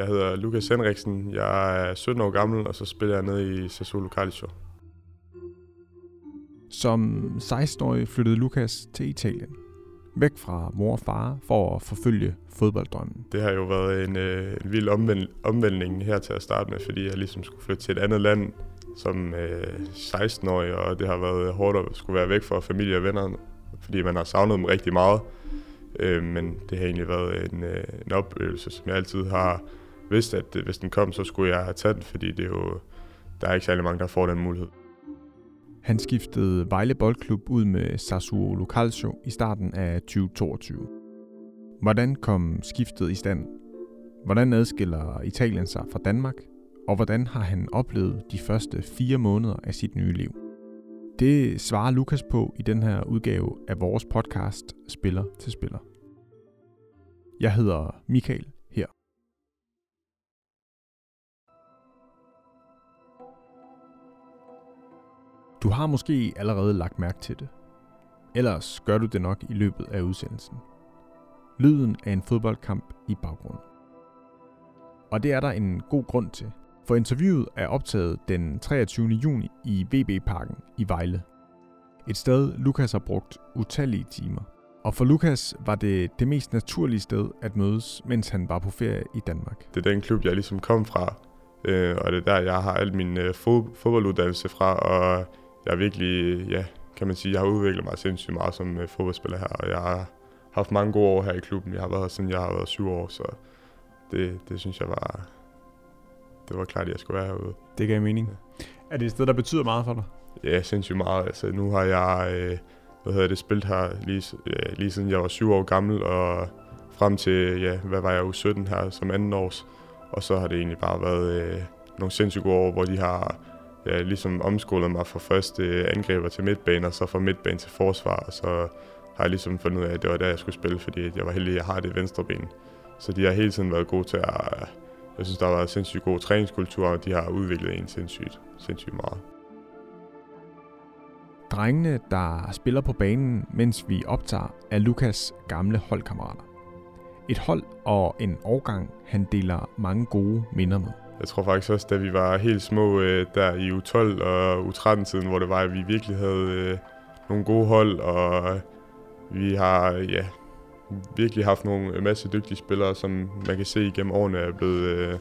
Jeg hedder Lukas Henriksen, jeg er 17 år gammel, og så spiller jeg nede i Sassuolo Calcio. Som 16-årig flyttede Lukas til Italien. Væk fra mor og far for at forfølge fodbolddrømmen. Det har jo været en, øh, en vild omvend, omvending her til at starte med, fordi jeg ligesom skulle flytte til et andet land som øh, 16-årig, og det har været hårdt at skulle være væk fra familie og venner, fordi man har savnet dem rigtig meget. Øh, men det har egentlig været en, øh, en oplevelse, som jeg altid har vidste, at øh, hvis den kom, så skulle jeg have taget den, fordi det er jo, der er ikke særlig mange, der får den mulighed. Han skiftede Vejle Boldklub ud med Sassuolo Calcio i starten af 2022. Hvordan kom skiftet i stand? Hvordan adskiller Italien sig fra Danmark? Og hvordan har han oplevet de første fire måneder af sit nye liv? Det svarer Lukas på i den her udgave af vores podcast Spiller til Spiller. Jeg hedder Michael Du har måske allerede lagt mærke til det. Ellers gør du det nok i løbet af udsendelsen. Lyden af en fodboldkamp i baggrunden. Og det er der en god grund til, for interviewet er optaget den 23. juni i VB-parken i Vejle. Et sted, Lukas har brugt utallige timer. Og for Lukas var det det mest naturlige sted at mødes, mens han var på ferie i Danmark. Det er den klub, jeg ligesom kom fra, øh, og det er der, jeg har al min øh, fodbolduddannelse fra, og jeg er virkelig, ja, kan man sige, jeg har udviklet mig sindssygt meget som øh, fodboldspiller her, og jeg har haft mange gode år her i klubben. Jeg har været her, siden jeg har været syv år, så det, det synes jeg var, det var klart, at jeg skulle være herude. Det gav mening. Ja. Er det et sted, der betyder meget for dig? Ja, sindssygt meget. Altså, nu har jeg øh, hvad hedder det, spillet her lige, ja, lige siden jeg var syv år gammel, og frem til, ja, hvad var jeg jo 17 her som anden års. Og så har det egentlig bare været øh, nogle sindssygt gode år, hvor de har jeg ligesom omskolet mig fra første angriber til midtbane, og så fra midtbane til forsvar, og så har jeg ligesom fundet ud af, at det var der, jeg skulle spille, fordi jeg var heldig, at jeg har det venstre ben. Så de har hele tiden været gode til at... Jeg synes, der har været sindssygt god træningskultur, og de har udviklet en sindssygt, sindssygt meget. Drengene, der spiller på banen, mens vi optager, er Lukas gamle holdkammerater. Et hold og en årgang, han deler mange gode minder med. Jeg tror faktisk også, da vi var helt små øh, der i U12 og U13-tiden, hvor det var, at vi virkelig havde øh, nogle gode hold, og vi har ja, virkelig haft nogle øh, masse dygtige spillere, som man kan se igennem årene er blevet øh,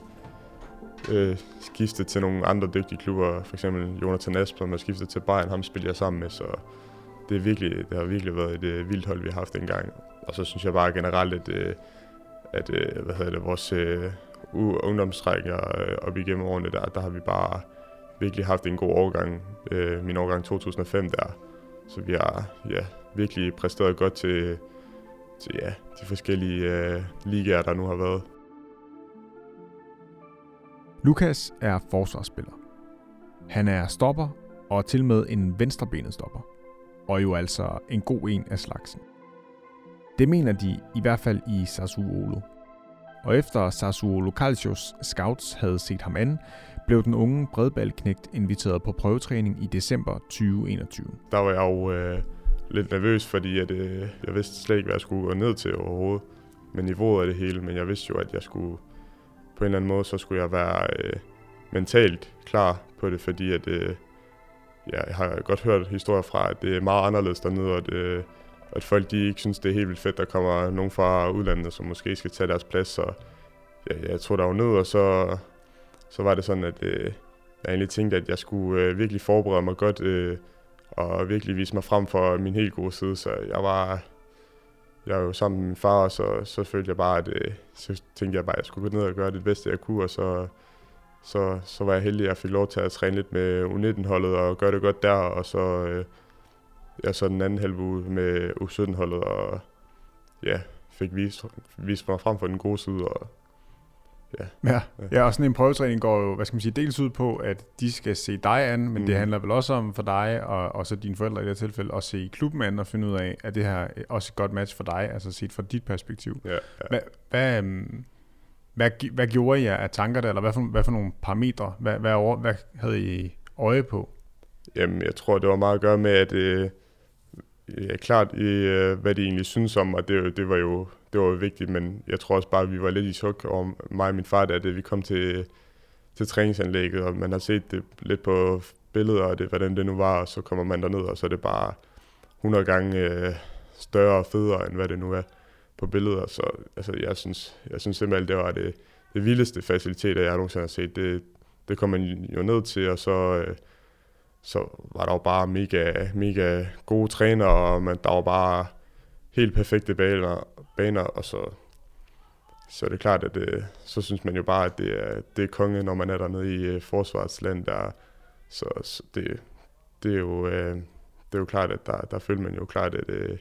øh, skiftet til nogle andre dygtige klubber. For eksempel Jonathan Asp, som er skiftet til Bayern, ham spiller jeg sammen med, så det, er virkelig, det har virkelig været et øh, vildt hold, vi har haft engang. Og så synes jeg bare generelt, at, øh, at øh, hvad hedder det, vores øh, ungdomsstrækker jeg øh, op igennem årene, der, der har vi bare virkelig haft en god årgang. Øh, min årgang 2005 der. Så vi har ja, virkelig præsteret godt til, til ja, de forskellige øh, ligaer, der nu har været. Lukas er forsvarsspiller. Han er stopper og til med en venstrebenet stopper. Og jo altså en god en af slagsen. Det mener de i hvert fald i Sassuolo. Og efter Sassuolo Calcios scouts havde set ham an, blev den unge bredballknægt inviteret på prøvetræning i december 2021. Der var jeg jo øh, lidt nervøs, fordi at, øh, jeg vidste slet ikke, hvad jeg skulle gå ned til overhovedet med niveauet af det hele, men jeg vidste jo, at jeg skulle på en eller anden måde, så skulle jeg være øh, mentalt klar på det, fordi at, øh, ja, jeg har godt hørt historier fra, at det er meget anderledes dernede, og at, øh, at folk de ikke synes, det er helt vildt fedt, der kommer nogen fra udlandet, som måske skal tage deres plads, så ja, jeg tror der var nød, og så, så var det sådan, at øh, jeg egentlig tænkte, at jeg skulle øh, virkelig forberede mig godt, øh, og virkelig vise mig frem for min helt gode side, så jeg var jeg var jo sammen med min far, og så, så følte jeg bare, at øh, så tænkte jeg bare, at jeg skulle gå ned og gøre det bedste, jeg kunne, og så, så, så var jeg heldig, at jeg fik lov til at træne lidt med U19-holdet og gøre det godt der, og så, øh, jeg så den anden halve uge med U17-holdet, og ja, fik vist, vist mig frem for den gode side, og Ja. ja. ja, og sådan en prøvetræning går jo, hvad skal man sige, dels ud på, at de skal se dig an, men mm. det handler vel også om for dig, og, og så dine forældre i det her tilfælde, at se klubben an og finde ud af, at det her også et godt match for dig, altså set fra dit perspektiv. Ja, ja. Hvad, hvad, øhm, hvad, hvad gjorde I af tanker der, eller hvad for, hvad for nogle parametre, hvad, hvad, over, hvad havde I øje på? Jamen, jeg tror, det var meget at gøre med, at øh, ja, øh, klart, i, øh, hvad de egentlig synes om, og det, det var jo det var jo vigtigt, men jeg tror også bare, at vi var lidt i chok over mig og min far, da vi kom til, til træningsanlægget, og man har set det lidt på billeder og det, hvordan det nu var, og så kommer man derned, og så er det bare 100 gange øh, større og federe, end hvad det nu er på billeder. Så altså, jeg, synes, jeg synes simpelthen, det var det, det vildeste faciliteter, jeg nogensinde har set. Det, det kom man jo ned til, og så, øh, så var der jo bare mega, mega gode træner, og man, der var bare helt perfekte baner, baner og så, så er det klart, at det, så synes man jo bare, at det er, det er konge, når man er dernede i øh, forsvarsland. Der, så, så det, det, er jo, øh, det er jo klart, at der, der følte man jo klart, at, det,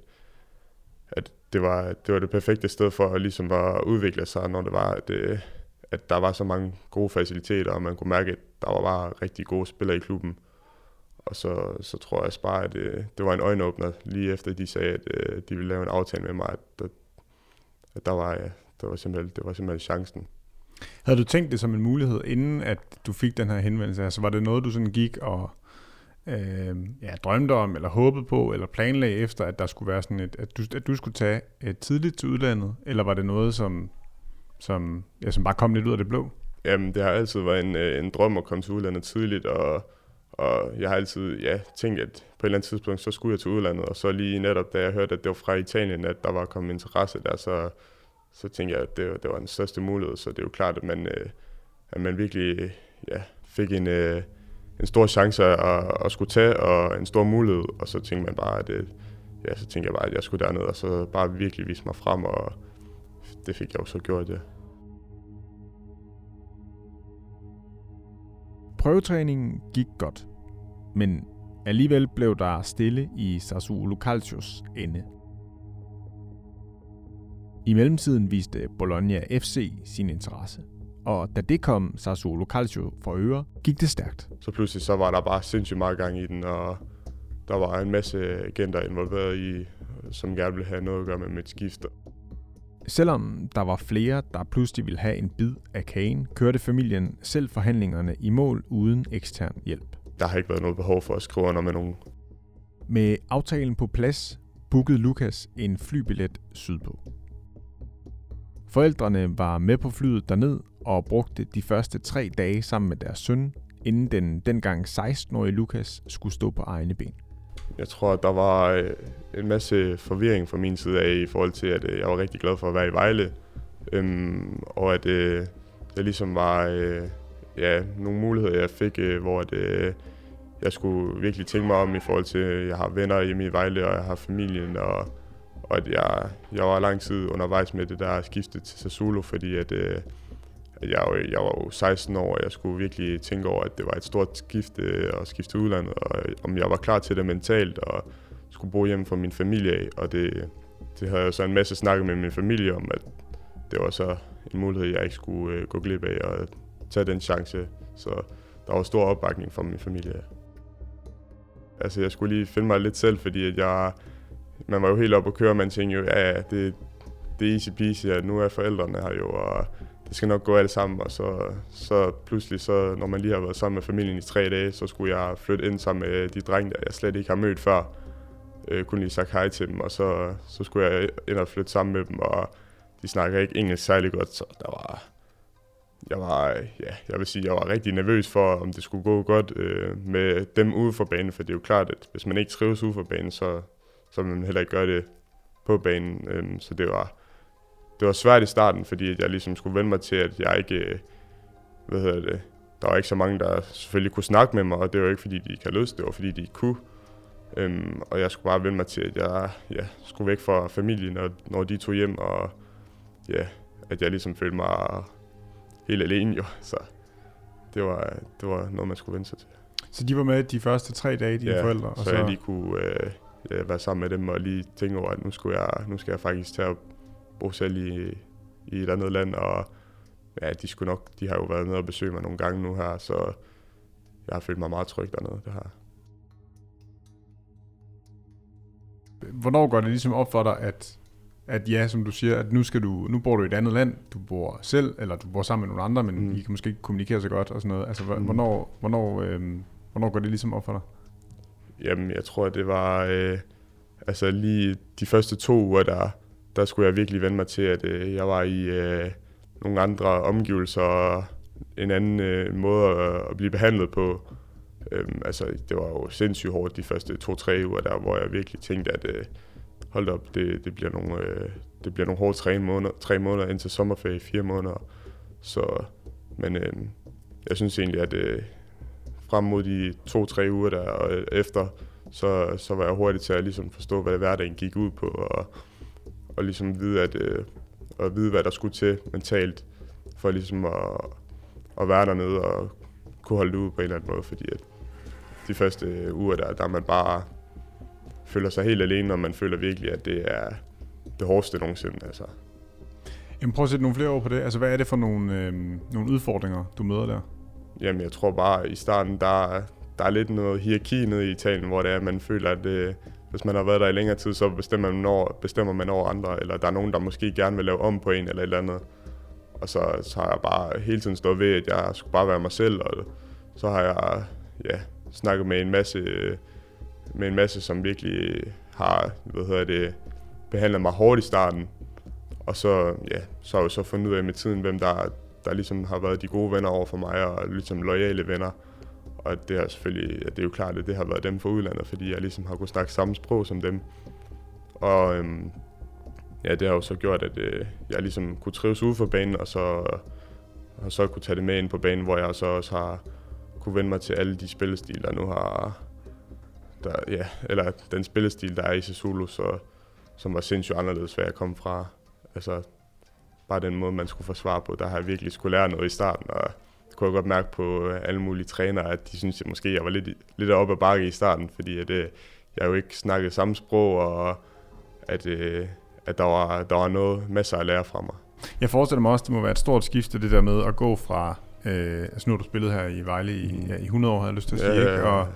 at det, var, det var det perfekte sted for at, ligesom at udvikle sig, når det var, at, at der var så mange gode faciliteter, og man kunne mærke, at der var bare rigtig gode spillere i klubben. Og så, så tror jeg bare, at det, det var en øjenåbner, lige efter de sagde, at øh, de ville lave en aftale med mig, at, der, at der var, ja, der var simpelthen, det var simpelthen chancen. Havde du tænkt det som en mulighed, inden at du fik den her henvendelse? Altså var det noget, du sådan gik og øh, ja, drømte om, eller håbede på, eller planlagde efter, at der skulle være sådan et, at du, at du skulle tage et tidligt til udlandet? Eller var det noget, som, som, ja, som bare kom lidt ud af det blå? Jamen, det har altid været en, øh, en drøm at komme til udlandet tidligt, og og jeg har altid ja, tænkt, at på et eller andet tidspunkt, så skulle jeg til udlandet. Og så lige netop, da jeg hørte, at det var fra Italien, at der var kommet interesse der, så, så tænkte jeg, at det, det var den største mulighed. Så det er jo klart, at man, øh, at man virkelig ja, fik en, øh, en stor chance at, at skulle tage, og en stor mulighed. Og så tænkte man bare, at øh, ja, så tænkte jeg bare, at jeg skulle derned, og så bare virkelig vise mig frem, og det fik jeg jo så gjort, ja. Prøvetræningen gik godt, men alligevel blev der stille i Sassuolo Calcios ende. I mellemtiden viste Bologna FC sin interesse, og da det kom Sassuolo Calcio for øre, gik det stærkt. Så pludselig så var der bare sindssygt meget gang i den, og der var en masse agenter involveret i, som gerne ville have noget at gøre med mit skifte. Selvom der var flere, der pludselig ville have en bid af kagen, kørte familien selv forhandlingerne i mål uden ekstern hjælp. Der har ikke været noget behov for at skrive under med nogen. Med aftalen på plads, bookede Lukas en flybillet sydpå. Forældrene var med på flyet derned og brugte de første tre dage sammen med deres søn, inden den dengang 16-årige Lukas skulle stå på egne ben. Jeg tror, at der var øh, en masse forvirring fra min side af i forhold til, at øh, jeg var rigtig glad for at være i Vejle. Øhm, og at øh, der ligesom var øh, ja, nogle muligheder, jeg fik, øh, hvor at, øh, jeg skulle virkelig tænke mig om i forhold til, at jeg har venner hjemme i Vejle, og jeg har familien, og, og at jeg, jeg var lang tid undervejs med det der skifte til Sassuolo, fordi at, jeg, jeg var jo 16 år, og jeg skulle virkelig tænke over, at det var et stort skifte øh, at skifte til udlandet, og øh, om jeg var klar til det mentalt, og skulle bo hjemme fra min familie af. Og det, det havde jeg så en masse snakket med min familie om, at det var så en mulighed, jeg ikke skulle øh, gå glip af og tage den chance. Så der var stor opbakning fra min familie. Altså, jeg skulle lige finde mig lidt selv, fordi at jeg, man var jo helt op at køre, man tænkte jo, ja, det, det er easy peasy, at nu er forældrene her jo, og det skal nok gå alt sammen, og så, så pludselig, så, når man lige har været sammen med familien i tre dage, så skulle jeg flytte ind sammen med de drenge, der jeg slet ikke har mødt før. Øh, kunne lige sagt hej til dem, og så, så skulle jeg ind og flytte sammen med dem, og de snakker ikke engelsk særlig godt, så der var, jeg var, ja, jeg vil sige, jeg var rigtig nervøs for, om det skulle gå godt øh, med dem ude for banen, for det er jo klart, at hvis man ikke trives ude for banen, så, så vil man heller ikke gøre det på banen. Øh, så det var, det var svært i starten, fordi jeg ligesom skulle vende mig til, at jeg ikke, øh, hvad hedder det, der var ikke så mange, der selvfølgelig kunne snakke med mig, og det var ikke fordi, de ikke havde lyst, det var fordi, de kunne. Øhm, og jeg skulle bare vende mig til, at jeg ja, skulle væk fra familien, når, når de tog hjem, og ja, at jeg ligesom følte mig helt alene jo. Så det var, det var noget, man skulle vende sig til. Så de var med de første tre dage, dine ja, forældre? Og så, så jeg lige kunne øh, ja, være sammen med dem og lige tænke over, at nu, skulle jeg, nu skal jeg faktisk tage bo selv i, i et andet land, og ja, de, skulle nok, de har jo været nede og besøge mig nogle gange nu her, så jeg har følt mig meget tryg dernede, det her. Hvornår går det ligesom op for dig, at, at ja, som du siger, at nu, skal du, nu bor du i et andet land, du bor selv, eller du bor sammen med nogle andre, men mm. I kan måske ikke kommunikere så godt og sådan noget. Altså, mm. hvornår, hvornår, øh, hvornår går det ligesom op for dig? Jamen, jeg tror, det var øh, altså lige de første to uger, der, der skulle jeg virkelig vende mig til, at øh, jeg var i øh, nogle andre omgivelser og en anden øh, måde at, at blive behandlet på. Øhm, altså, det var jo sindssygt hårdt de første to-tre uger der, hvor jeg virkelig tænkte, at øh, hold op, det, det, bliver nogle, øh, det bliver nogle hårde tre måneder, tre måneder indtil sommerferie, fire måneder. Så, men øh, jeg synes egentlig, at øh, frem mod de to-tre uger der og øh, efter, så, så var jeg hurtig til at ligesom forstå, hvad hverdagen gik ud på, og, og ligesom vide, at, øh, at vide, hvad der skulle til mentalt, for ligesom at, at være dernede og kunne holde det ud på en eller anden måde, fordi at de første uger der, der man bare føler sig helt alene, og man føler virkelig, at det er det hårdeste nogensinde. Altså. Jamen prøv at sætte nogle flere ord på det. Altså hvad er det for nogle, øh, nogle udfordringer, du møder der? Jamen jeg tror bare, i starten, der, der er lidt noget hierarki nede i Italien, hvor det er, at man føler, at det, hvis man har været der i længere tid, så bestemmer man, over, bestemmer man over andre, eller der er nogen, der måske gerne vil lave om på en eller et eller andet. Og så, så har jeg bare hele tiden stået ved, at jeg skulle bare være mig selv, og så har jeg ja, snakket med en masse, med en masse som virkelig har hvad hedder det, behandlet mig hårdt i starten. Og så, ja, så har jeg så fundet ud af med tiden, hvem der, der ligesom har været de gode venner over for mig, og ligesom lojale venner. Og det er selvfølgelig, ja, det er jo klart, at det har været dem fra udlandet, fordi jeg ligesom har kunnet snakke samme sprog som dem. Og øhm, ja, det har jo så gjort, at øh, jeg ligesom kunne trives ude for banen, og så, og så kunne tage det med ind på banen, hvor jeg så også har kunne vende mig til alle de spillestil, der nu har, der, ja, eller den spillestil, der er i Sassuolo, så, som var sindssygt anderledes, hvad jeg kom fra. Altså, bare den måde, man skulle forsvare på, der har jeg virkelig skulle lære noget i starten, og kunne jeg godt mærke på alle mulige trænere, at de synes, at måske jeg var lidt, lidt oppe ad bakke i starten, fordi at, øh, jeg jo ikke snakkede samme sprog, og at, øh, at der, var, der var noget masser at lære fra mig. Jeg forestiller mig også, det må være et stort skifte, det der med at gå fra, øh, altså nu har du spillet her i Vejle i, ja, i 100 år, har jeg lyst til at sige, ja. ikke? Og,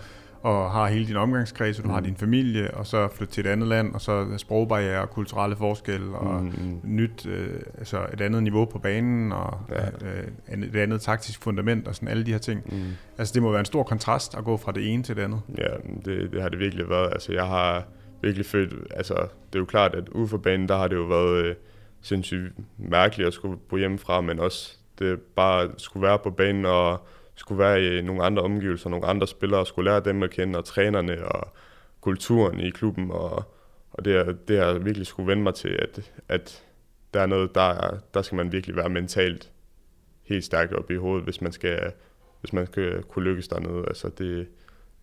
og har hele din omgangskreds, og du mm. har din familie, og så flytte til et andet land, og så sprogbarriere, kulturelle forskelle, og mm. nyt, øh, altså et andet niveau på banen, og ja. øh, et andet taktisk fundament, og sådan alle de her ting. Mm. Altså det må være en stor kontrast at gå fra det ene til det andet. Ja, det, det har det virkelig været. Altså jeg har virkelig følt, altså det er jo klart, at ude for banen, der har det jo været øh, sindssygt mærkeligt at skulle bo hjemmefra, men også det bare skulle være på banen og skulle være i nogle andre omgivelser, nogle andre spillere, skulle lære dem at kende, og trænerne og kulturen i klubben, og, og det, er, det har virkelig skulle vende mig til, at, at der er noget, der, der skal man virkelig være mentalt helt stærkt op i hovedet, hvis man skal, hvis man skal kunne lykkes dernede. Altså det,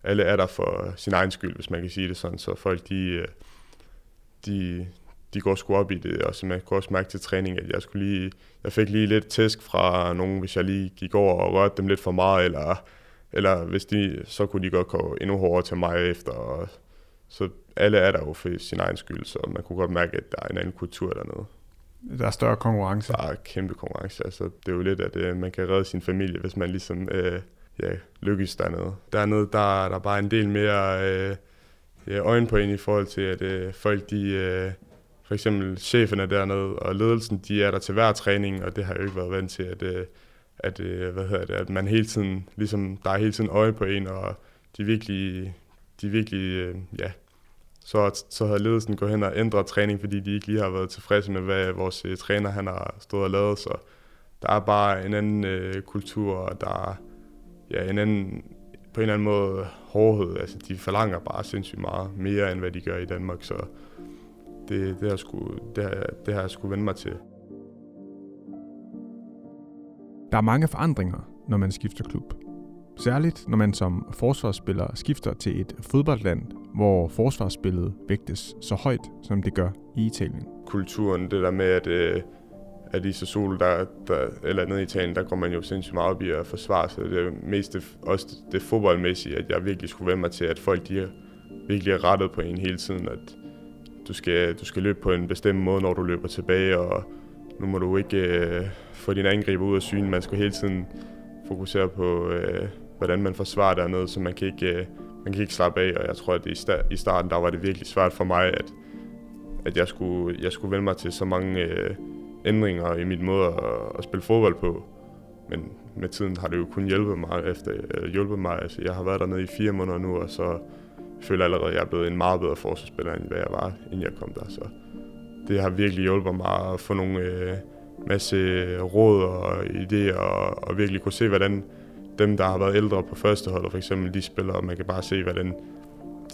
alle er der for sin egen skyld, hvis man kan sige det sådan, så folk de, de, de går sgu op i det, og så man kunne også mærke til træning, at jeg skulle lige, jeg fik lige lidt tæsk fra nogen, hvis jeg lige gik over og rørte dem lidt for meget, eller, eller hvis de, så kunne de godt gå endnu hårdere til mig efter, og så alle er der jo for sin egen skyld, så man kunne godt mærke, at der er en anden kultur dernede. Der er større konkurrence. Der er kæmpe konkurrence. Altså, det er jo lidt, at øh, man kan redde sin familie, hvis man ligesom øh, ja, lykkes dernede. Dernede, der, der er bare en del mere øh, ja, øjen på en i forhold til, at øh, folk de, øh, for eksempel chefen er dernede, og ledelsen, de er der til hver træning, og det har jeg jo ikke været vant til, at, øh, at, øh, hvad hedder det, at man hele tiden, ligesom, der er hele tiden øje på en, og de virkelig, de virkelig, øh, ja, så, så havde ledelsen gået hen og ændret træning, fordi de ikke lige har været tilfredse med, hvad vores træner han har stået og lavet, så der er bare en anden øh, kultur, og der er ja, en anden, på en eller anden måde hårdhed. Altså, de forlanger bare sindssygt meget mere, end hvad de gør i Danmark, så det, det, har, sgu, det, har, det har jeg sgu vende mig til. Der er mange forandringer, når man skifter klub. Særligt når man som forsvarsspiller skifter til et fodboldland, hvor forsvarsspillet vægtes så højt, som det gør i Italien. Kulturen, det der med, at, øh, at i Sassuolo, der, der, eller nede i Italien, der går man jo sindssygt meget op i at forsvare sig. Det er mest det, også det fodboldmæssige, at jeg virkelig skulle vende mig til, at folk de virkelig er rettet på en hele tiden, at du skal, du skal løbe på en bestemt måde, når du løber tilbage, og nu må du ikke øh, få din angriber ud af syne. Man skal hele tiden fokusere på, øh, hvordan man forsvarer dernede, så man kan ikke, øh, man kan ikke slappe af, og jeg tror, at det i, sta- i starten, der var det virkelig svært for mig, at, at jeg, skulle, jeg skulle vende mig til så mange øh, ændringer i mit måde at, at spille fodbold på. Men med tiden har det jo kun hjulpet mig, efter, øh, hjulpet mig. Altså, jeg har været dernede i fire måneder nu, og så føler allerede, at jeg er blevet en meget bedre forsvarsspiller, end hvad jeg var, inden jeg kom der. Så det har virkelig hjulpet mig at få nogle øh, masse råd og idéer og, og virkelig kunne se, hvordan dem, der har været ældre på førsteholdet, for eksempel, de spiller, og man kan bare se, hvordan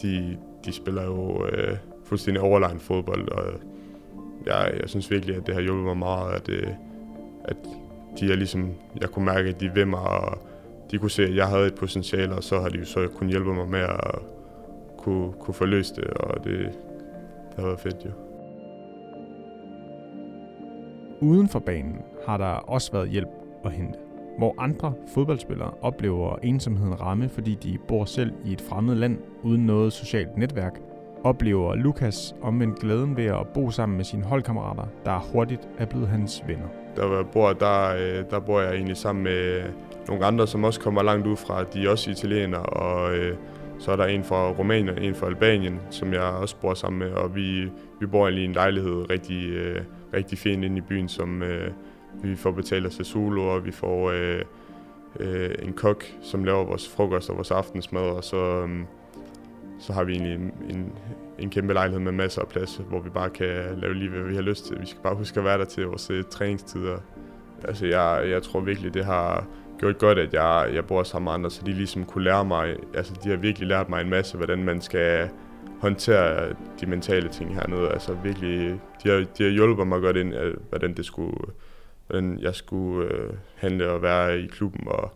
de, de spiller jo øh, fuldstændig overlegen fodbold, og jeg, jeg synes virkelig, at det har hjulpet mig meget, at, øh, at de er ligesom, jeg kunne mærke, at de ved mig, og de kunne se, at jeg havde et potentiale, og så har de jo så kunnet hjælpe mig med at kunne, kunne forløse det, og det, det har været fedt jo. Uden for banen har der også været hjælp at hente. Hvor andre fodboldspillere oplever ensomheden ramme, fordi de bor selv i et fremmed land uden noget socialt netværk, oplever Lukas omvendt glæden ved at bo sammen med sine holdkammerater, der hurtigt er blevet hans venner. Der hvor jeg bor, der, øh, der bor jeg egentlig sammen med nogle andre, som også kommer langt ud fra. De er også italienere, og øh, så er der en fra Rumænien, en fra Albanien, som jeg også bor sammen med, og vi, vi bor egentlig i en lejlighed rigtig, øh, rigtig fint inde i byen, som øh, vi får betalt os solo, og vi får øh, øh, en kok, som laver vores frokost og vores aftensmad, og så, øh, så har vi egentlig en, en kæmpe lejlighed med masser af plads, hvor vi bare kan lave lige, hvad vi har lyst til. Vi skal bare huske at være der til vores øh, træningstider. Altså, jeg, jeg tror virkelig, det har gjort godt, at jeg, jeg bor sammen med andre, så de ligesom kunne lære mig, altså de har virkelig lært mig en masse, hvordan man skal håndtere de mentale ting hernede. Altså virkelig, de har, de har hjulpet mig godt ind, øh, hvordan det skulle, hvordan jeg skulle øh, handle og være i klubben, og,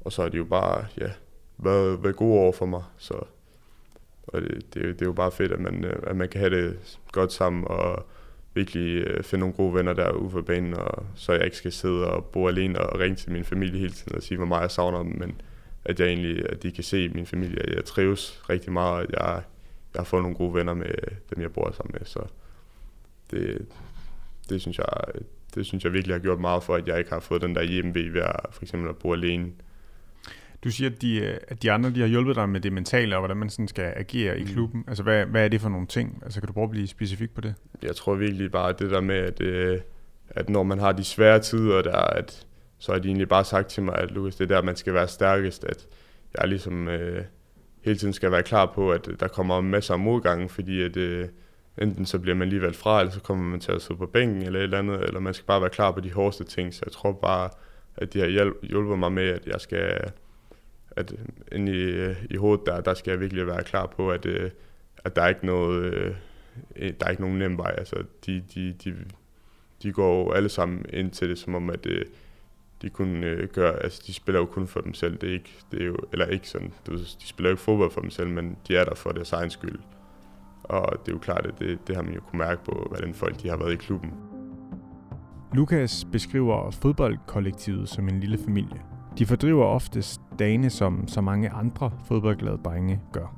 og så har de jo bare, ja, været, været gode over for mig, så og det, det, det er jo bare fedt, at man, øh, at man kan have det godt sammen, og virkelig øh, finde nogle gode venner der ude for banen, og så jeg ikke skal sidde og bo alene og ringe til min familie hele tiden og sige, hvor meget jeg savner dem, men at jeg egentlig, at de kan se min familie, at jeg trives rigtig meget, at jeg, jeg har fået nogle gode venner med øh, dem, jeg bor sammen med, så det, det synes jeg, det synes jeg virkelig har gjort meget for, at jeg ikke har fået den der hjemme ved at for eksempel at bo alene. Du siger, at de, at de andre de har hjulpet dig med det mentale, og hvordan man sådan skal agere i mm. klubben. Altså, hvad, hvad er det for nogle ting? Altså, kan du prøve at blive specifik på det? Jeg tror virkelig bare, det der med, at, øh, at når man har de svære tider der, at, så har de egentlig bare sagt til mig, at Lukas, det er der, man skal være stærkest, at jeg ligesom øh, hele tiden skal være klar på, at der kommer masser af modgange, fordi at, øh, enten så bliver man lige valgt fra, eller så kommer man til at sidde på bænken eller et eller andet, eller man skal bare være klar på de hårdeste ting. Så jeg tror bare, at de har hjulpet mig med, at jeg skal at øh, inde i, øh, i hovedet, der, der skal jeg virkelig være klar på, at, øh, at der er ikke noget, der er ikke nogen nem vej. Altså, de, de, de, de går jo alle sammen ind til det, som om, at de kunne gøre, altså de spiller jo kun for dem selv, det er ikke, det er jo, eller ikke sådan, de spiller jo ikke fodbold for dem selv, men de er der for deres egen skyld. Og det er jo klart, at det, det har man jo kunne mærke på, hvordan folk de har været i klubben. Lukas beskriver fodboldkollektivet som en lille familie. De fordriver oftest dagene, som så mange andre fodboldglade drenge gør,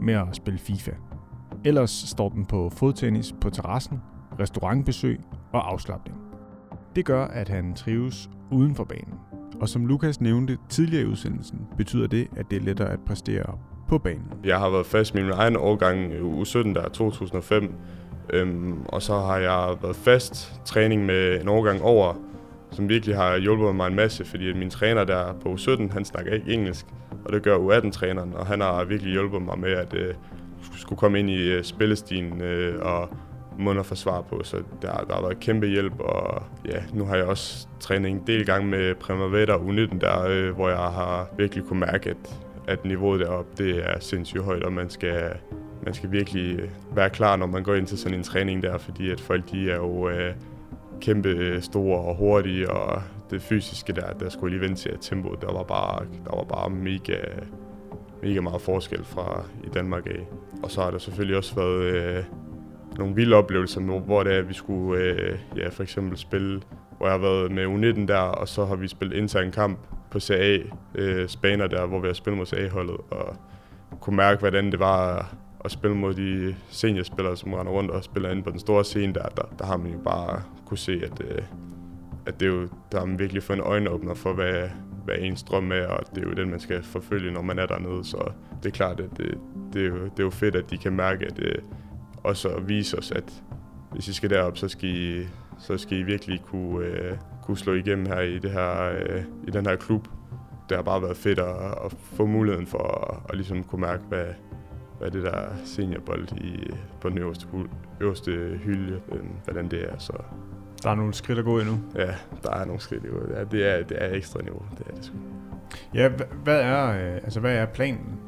med at spille FIFA. Ellers står den på fodtennis på terrassen, restaurantbesøg og afslappning. Det gør, at han trives uden for banen. Og som Lukas nævnte tidligere i udsendelsen, betyder det, at det er lettere at præstere på banen. Jeg har været fast med min egen årgang u 17, der er 2005. Øhm, og så har jeg været fast træning med en årgang over som virkelig har hjulpet mig en masse, fordi min træner der på U17, han snakker ikke engelsk, og det gør U18-træneren, og han har virkelig hjulpet mig med at øh, skulle komme ind i øh, spillestilen øh, og måden at forsvare på, så der, der har været kæmpe hjælp, og ja, nu har jeg også trænet en del gange med Primavera U19 der, øh, hvor jeg har virkelig kunne mærke, at, at niveauet deroppe, det er sindssygt højt, og man skal, man skal virkelig øh, være klar, når man går ind til sådan en træning der, fordi at folk de er jo øh, kæmpe øh, store og hurtige, og det fysiske der, der skulle lige vente til, at tempoet, der var bare, der var bare mega, mega meget forskel fra i Danmark af. Og så har der selvfølgelig også været øh, nogle vilde oplevelser, hvor det er, at vi skulle øh, ja, for eksempel spille, hvor jeg har været med U19 der, og så har vi spillet intern kamp på CA, øh, Spaner der, hvor vi har spillet mod CA-holdet, og kunne mærke, hvordan det var at spille mod de seniorspillere, som render rundt og spiller ind på den store scene der, der, der har man jo bare kunne se, at, øh, at det er jo, der har man virkelig fået en øjenåbner for, hvad, hvad ens drøm er, og det er jo den, man skal forfølge, når man er dernede. Så det er klart, at det, det, er, jo, det er jo fedt, at de kan mærke, at øh, også at vise os, at hvis I skal derop, så skal I, så skal I virkelig kunne, øh, kunne slå igennem her i, det her, øh, i den her klub. Det har bare været fedt at, at få muligheden for at, at ligesom kunne mærke, hvad, hvad er det der seniorbold i, på den øverste, øverste hylde, øh, hvordan det er. Så der er nogle skridt at gå endnu. Ja, der er nogle skridt at gå. Ja, det, er, det er ekstra niveau, det er det sgu. Ja, hvad er, øh, altså, hvad er planen?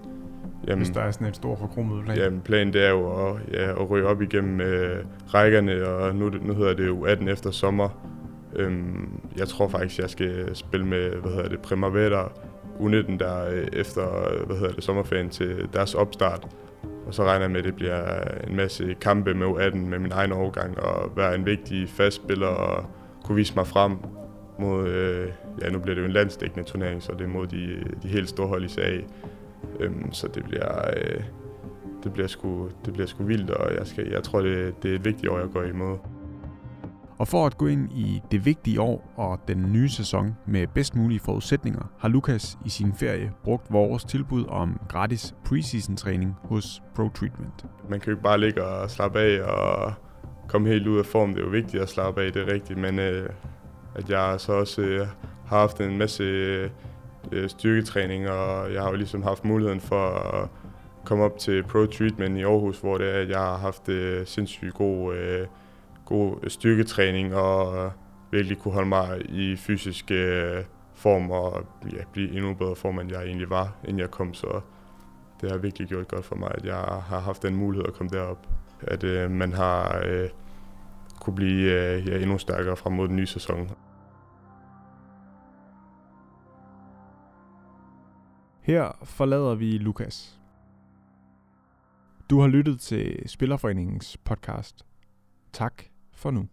Jamen, hvis der er sådan en stor forkromet plan? Jamen, planen det er jo at, ja, at ryge op igennem øh, rækkerne, og nu, nu hedder det jo 18 efter sommer. Øhm, jeg tror faktisk, jeg skal spille med, hvad hedder det, Primavera U19 der øh, efter, hvad hedder det, sommerferien til deres opstart. Og så regner jeg med, at det bliver en masse kampe med U18 med min egen overgang, og være en vigtig fast spiller og kunne vise mig frem mod, øh, ja nu bliver det jo en landsdækkende turnering, så det er mod de, de helt store hold i sag. Øhm, så det bliver, øh, det bliver sgu, det bliver sgu vildt, og jeg, skal, jeg tror, det, det er et vigtigt år, jeg går imod. Og for at gå ind i det vigtige år og den nye sæson med bedst mulige forudsætninger, har Lukas i sin ferie brugt vores tilbud om gratis preseason træning hos Pro Treatment. Man kan jo ikke bare ligge og slappe af og komme helt ud af form. Det er jo vigtigt at slappe af, det er rigtigt, men øh, at jeg så også øh, har haft en masse øh, styrketræning, og jeg har jo ligesom haft muligheden for at komme op til Pro Treatment i Aarhus, hvor det er, at jeg har haft øh, sindssygt god øh, god styrketræning og øh, virkelig kunne holde mig i fysisk øh, form og ja, blive endnu bedre form, end jeg egentlig var, inden jeg kom. Så det har virkelig gjort godt for mig, at jeg har haft den mulighed at komme derop. At øh, man har øh, kunne blive øh, ja, endnu stærkere frem mod den nye sæson. Her forlader vi Lukas. Du har lyttet til Spillerforeningens podcast. Tak for nu.